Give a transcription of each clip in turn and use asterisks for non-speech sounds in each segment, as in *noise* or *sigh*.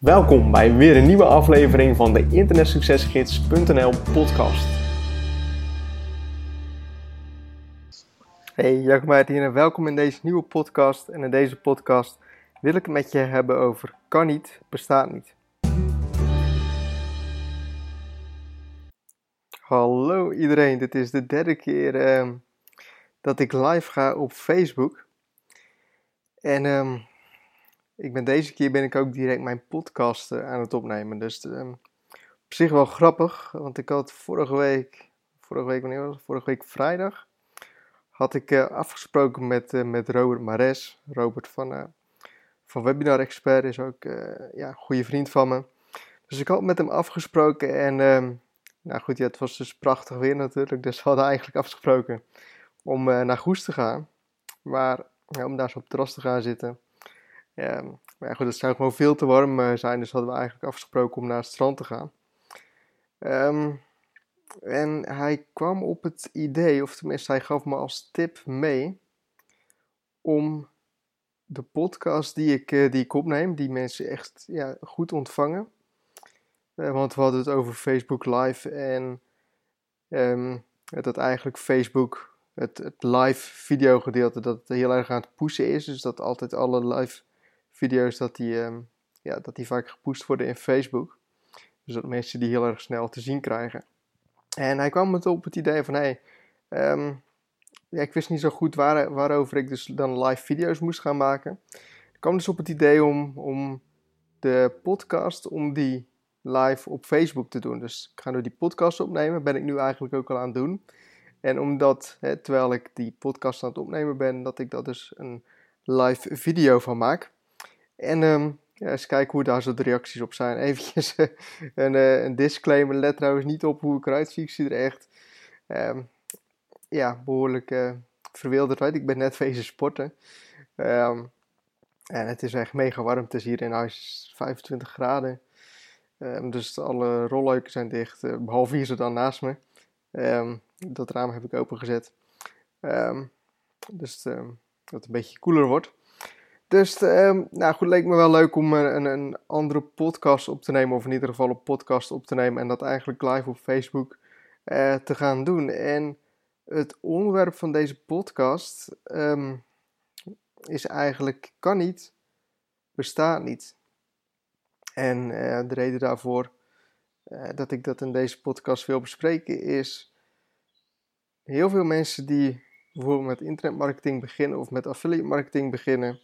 Welkom bij weer een nieuwe aflevering van de internetsuccesgids.nl podcast. Hey, Jacob Meijert hier en welkom in deze nieuwe podcast. En in deze podcast wil ik het met je hebben over kan niet, bestaat niet. Hallo iedereen, dit is de derde keer ehm, dat ik live ga op Facebook. En ehm, ik ben deze keer ben ik ook direct mijn podcast eh, aan het opnemen. Dus ehm, op zich wel grappig, want ik had vorige week, vorige week wanneer was het? Vorige week vrijdag, had ik uh, afgesproken met, uh, met Robert Mares. Robert van, van Webinar Expert is ook ja, een goede vriend van me. Dus ik had met hem afgesproken en um, nou goed, ja, het was dus prachtig weer natuurlijk. Dus we hadden eigenlijk afgesproken om naar Goes te gaan. Maar ja, om daar zo op het terras te gaan zitten. Ja, maar goed, het zou gewoon veel te warm uh, zijn, dus hadden we eigenlijk afgesproken om naar het strand te gaan. Um, en hij kwam op het idee, of tenminste hij gaf me als tip mee, om de podcast die ik, uh, die ik opneem, die mensen echt ja, goed ontvangen. Uh, want we hadden het over Facebook Live en um, dat eigenlijk Facebook, het, het live video gedeelte, dat heel erg aan het pushen is. Dus dat altijd alle live video's dat die, um, ja, dat die vaak gepoest worden in Facebook. Dus dat mensen die heel erg snel te zien krijgen. En hij kwam met op het idee van, hé, hey, um, ja, ik wist niet zo goed waar, waarover ik dus dan live video's moest gaan maken. Ik kwam dus op het idee om, om de podcast, om die live op Facebook te doen. Dus ik ga nu die podcast opnemen, ben ik nu eigenlijk ook al aan het doen. En omdat, hè, terwijl ik die podcast aan het opnemen ben, dat ik dat dus een live video van maak. En um, ja, eens kijken hoe daar zo de reacties op zijn. *laughs* Even een, uh, een disclaimer, let trouwens niet op hoe ik eruit zie. Ik zie er echt um, ja, behoorlijk uh, verwilderd uit. Ik ben net *laughs* wezen sporten. Um, en het is echt mega warm. Het is hier in huis 25 graden. dus alle rolluiken zijn dicht. Behalve hier zo dan naast me. dat raam heb ik opengezet. dus dat het een beetje koeler wordt. Dus um, nou goed, leek me wel leuk om een, een, andere podcast op te nemen, of in ieder geval een podcast op te nemen en dat eigenlijk live op Facebook uh, te gaan doen. En het onderwerp van deze podcast um, is eigenlijk kan niet, bestaat niet. En uh, de reden daarvoor dat ik dat in deze podcast wil bespreken is heel veel mensen die bijvoorbeeld met internetmarketing beginnen of met affiliate marketing beginnen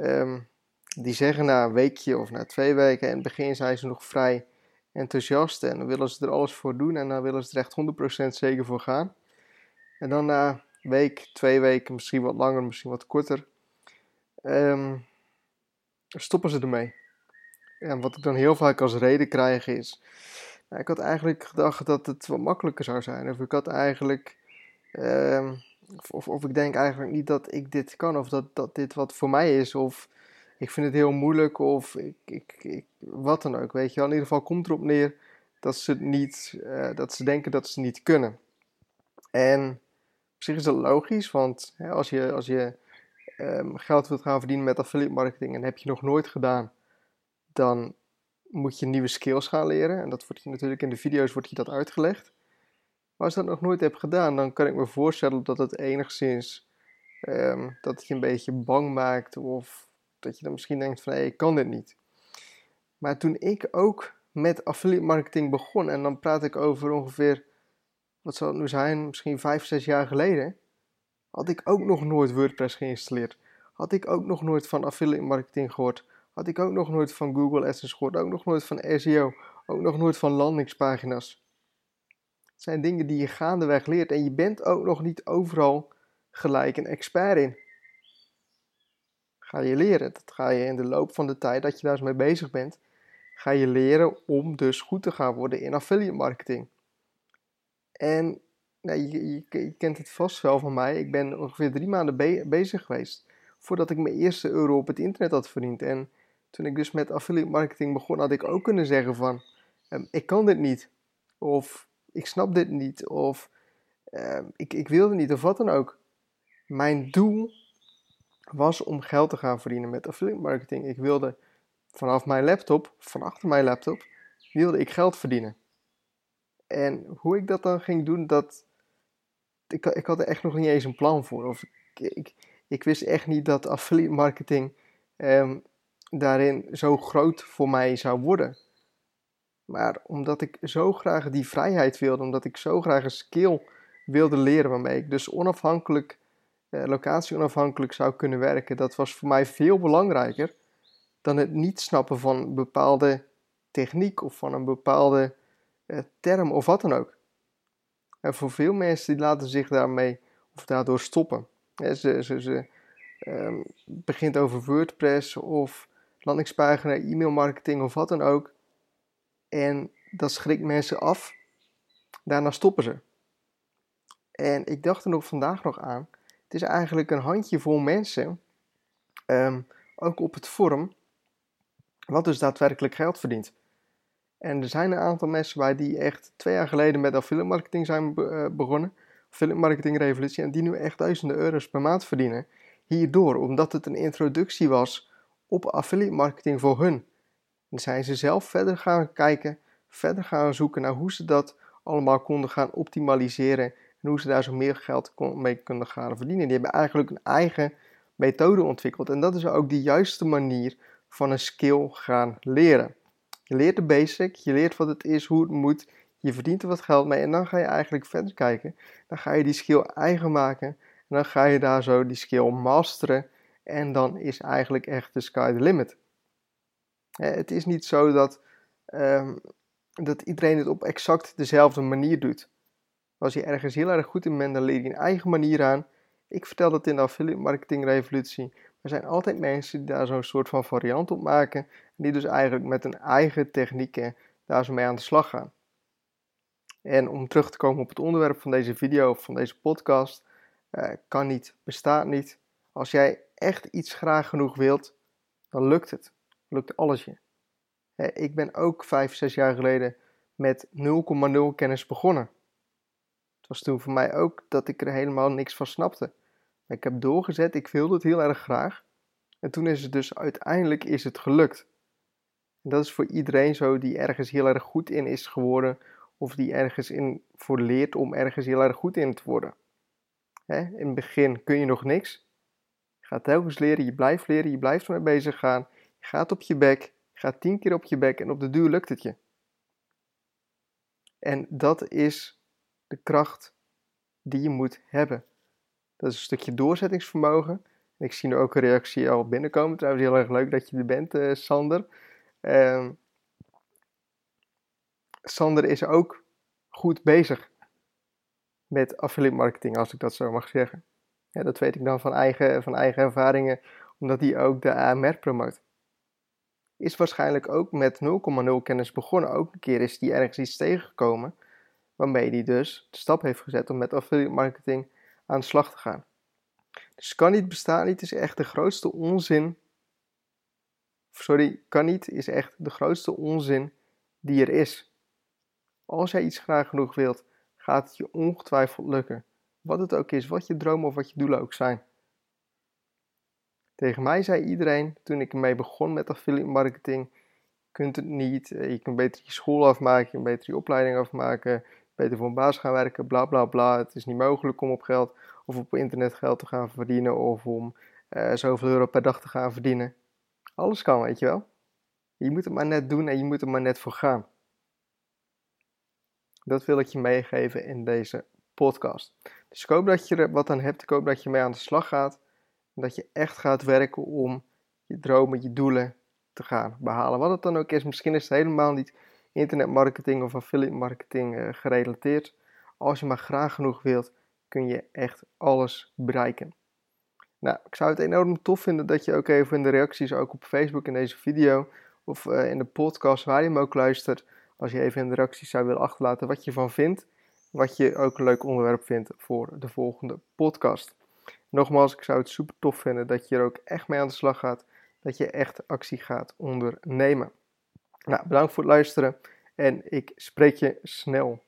Um, die zeggen na een weekje of na twee weken, in het begin zijn ze nog vrij enthousiast en willen ze er alles voor doen en dan willen ze er echt 100% zeker voor gaan. En dan na een week, twee weken, misschien wat langer, misschien wat korter, um, stoppen ze ermee. En wat ik dan heel vaak als reden krijg is, nou, ik had eigenlijk gedacht dat het wat makkelijker zou zijn. Of ik had eigenlijk um, of, of ik denk eigenlijk niet dat ik dit kan, of dat, dat dit wat voor mij is, of ik vind het heel moeilijk, of ik, ik, ik wat dan ook. Weet je in ieder geval komt erop neer dat ze, niet, uh, dat ze denken dat ze niet kunnen. En op zich is dat logisch, want hè, als je, als je um, geld wilt gaan verdienen met affiliate marketing en heb je nog nooit gedaan, dan moet je nieuwe skills gaan leren. En dat wordt je natuurlijk in de video's wordt je dat uitgelegd. Maar als je dat nog nooit hebt gedaan, dan kan ik me voorstellen dat het enigszins um, dat het je een beetje bang maakt of dat je dan misschien denkt van hé, ik kan dit niet. Maar toen ik ook met affiliate marketing begon en dan praat ik over ongeveer, wat zal het nu zijn, misschien vijf, zes jaar geleden, had ik ook nog nooit WordPress geïnstalleerd. Had ik ook nog nooit van affiliate marketing gehoord. Had ik ook nog nooit van Google AdSense gehoord. Ook nog nooit van SEO. Ook nog nooit van landingspagina's. Het zijn dingen die je gaandeweg leert en je bent ook nog niet overal gelijk een expert in. Ga je leren. Dat ga je in de loop van de tijd dat je daar eens mee bezig bent, ga je leren om dus goed te gaan worden in affiliate marketing. En nou, je, kent het vast wel van mij. Ik ben ongeveer drie maanden be bezig geweest voordat ik mijn eerste euro op het internet had verdiend. En toen ik dus met affiliate marketing begon, had ik ook kunnen zeggen van, um, ik kan dit niet. Of ik snap dit niet of uh, ik, ik wilde niet of wat dan ook. Mijn doel was om geld te gaan verdienen met affiliate marketing. Ik wilde vanaf mijn laptop, van achter mijn laptop, wilde ik geld verdienen. En hoe ik dat dan ging doen, dat, ik, ik had er echt nog niet eens een plan voor. Of ik, ik, wist echt niet dat affiliate marketing um, daarin zo groot voor mij zou worden. Maar omdat ik zo graag die vrijheid wilde, omdat ik zo graag een skill wilde leren waarmee ik dus onafhankelijk, eh, locatie onafhankelijk zou kunnen werken, dat was voor mij veel belangrijker dan het niet snappen van een bepaalde techniek of van een bepaalde eh, term of wat dan ook. En voor veel mensen die laten zich daarmee of daardoor stoppen. ze ze, ze um, begint over WordPress of landingspagina, e-mailmarketing of wat dan ook. En dat schrikt mensen af. Daarna stoppen ze. En ik dacht er nog vandaag nog aan. Het is eigenlijk een handjevol mensen, um, ook op het forum, wat dus daadwerkelijk geld verdient. En er zijn een aantal mensen bij die echt twee jaar geleden met affiliate marketing zijn eh, begonnen. Affiliate marketing revolutie. En die nu echt duizenden euro's per maand verdienen. Hierdoor, omdat het een introductie was op affiliate marketing voor hun. Dan zijn ze zelf verder gaan kijken, verder gaan zoeken naar hoe ze dat allemaal konden gaan optimaliseren. En hoe ze daar zo meer geld mee kunnen gaan verdienen. Die hebben eigenlijk een eigen methode ontwikkeld. En dat is ook de juiste manier van een skill gaan leren. Je leert de basic, je leert wat het is, hoe het moet, je verdient er wat geld mee en dan ga je eigenlijk verder kijken. Dan ga je die skill eigen maken en dan ga je daar zo die skill masteren en dan is eigenlijk echt de sky the limit. Het is niet zo dat, um, dat iedereen het op exact dezelfde manier doet. Als je ergens heel erg goed in bent, dan leer je een eigen manier aan. Ik vertel dat in de affiliate marketing revolutie. Er zijn altijd mensen die daar zo'n soort van variant op maken. En die dus eigenlijk met hun eigen technieken daar zo mee aan de slag gaan. En om terug te komen op het onderwerp van deze video of van deze podcast. Uh, kan niet, bestaat niet. Als jij echt iets graag genoeg wilt, dan lukt het. Lukt alles je. ik ben ook 5, 6 jaar geleden met 0,0 kennis begonnen. Het was toen voor mij ook dat ik er helemaal niks van snapte. Ik heb doorgezet, ik wilde het heel erg graag. En toen is het dus uiteindelijk is het gelukt. En dat is voor iedereen zo die ergens heel erg goed in is geworden. Of die ergens in voor leert om ergens heel erg goed in te worden. in het begin kun je nog niks. Je gaat telkens leren, je blijft leren, je blijft ermee bezig gaan. Gaat op je bek, gaat tien keer op je bek en op de duur lukt het je. En dat is de kracht die je moet hebben. Dat is een stukje doorzettingsvermogen. Ik zie nu ook een reactie al binnenkomen. Trouwens, heel erg leuk dat je er bent, uh, Sander. Uh, Sander is ook goed bezig met affiliate marketing, als ik dat zo mag zeggen. Ja, dat weet ik dan van eigen, van eigen ervaringen, omdat hij ook de AMR promoot. Is waarschijnlijk ook met 0,0 kennis begonnen. Ook een keer is hij ergens iets tegengekomen, waarmee hij dus de stap heeft gezet om met affiliate marketing aan de slag te gaan. Dus kan niet bestaan niet is echt de grootste onzin. Sorry, kan niet is echt de grootste onzin die er is. Als jij iets graag genoeg wilt, gaat het je ongetwijfeld lukken. Wat het ook is, wat je dromen of wat je doelen ook zijn. Tegen mij zei iedereen toen ik ermee begon met affiliate marketing: kunt het niet, eh, je kunt beter je school afmaken, je kunt beter je opleiding afmaken, beter voor een baas gaan werken, bla bla bla. Het is niet mogelijk om op geld of op internet geld te gaan verdienen of om uh, zoveel euro per dag te gaan verdienen. Alles kan, weet je wel. Je moet het maar net doen en je moet er maar net voor gaan. Dat wil ik je meegeven in deze podcast. Dus ik hoop dat je er wat aan hebt. Ik hoop dat je mee aan de slag gaat. Dat je echt gaat werken om je dromen, je doelen te gaan behalen. Wat het dan ook is. Misschien is het helemaal niet internetmarketing of affiliate marketing uh, gerelateerd. Als je maar graag genoeg wilt, kun je echt alles bereiken. Nou, ik zou het enorm tof vinden dat je ook even in de reacties, ook op Facebook in deze video of uh, in de podcast waar je hem ook luistert, als je even in de reacties zou willen achterlaten wat je van vindt, wat je ook een leuk onderwerp vindt voor de volgende podcast. Nogmaals, ik zou het super tof vinden dat je er ook echt mee aan de slag gaat, dat je echt actie gaat ondernemen. Nou, bedankt voor het luisteren en ik spreek je snel.